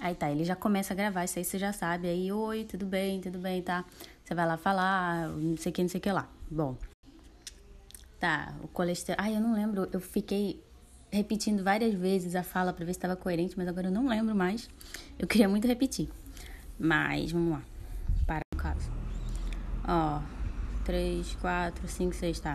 Aí tá, ele já começa a gravar, isso aí você já sabe. Aí, oi, tudo bem, tudo bem, tá? Você vai lá falar, não sei o que, não sei o que lá. Bom. Tá, o colesterol. Ai, eu não lembro, eu fiquei repetindo várias vezes a fala para ver se estava coerente, mas agora eu não lembro mais. Eu queria muito repetir. Mas vamos lá. Para o caso. Ó, 3, 4, 5, 6, tá.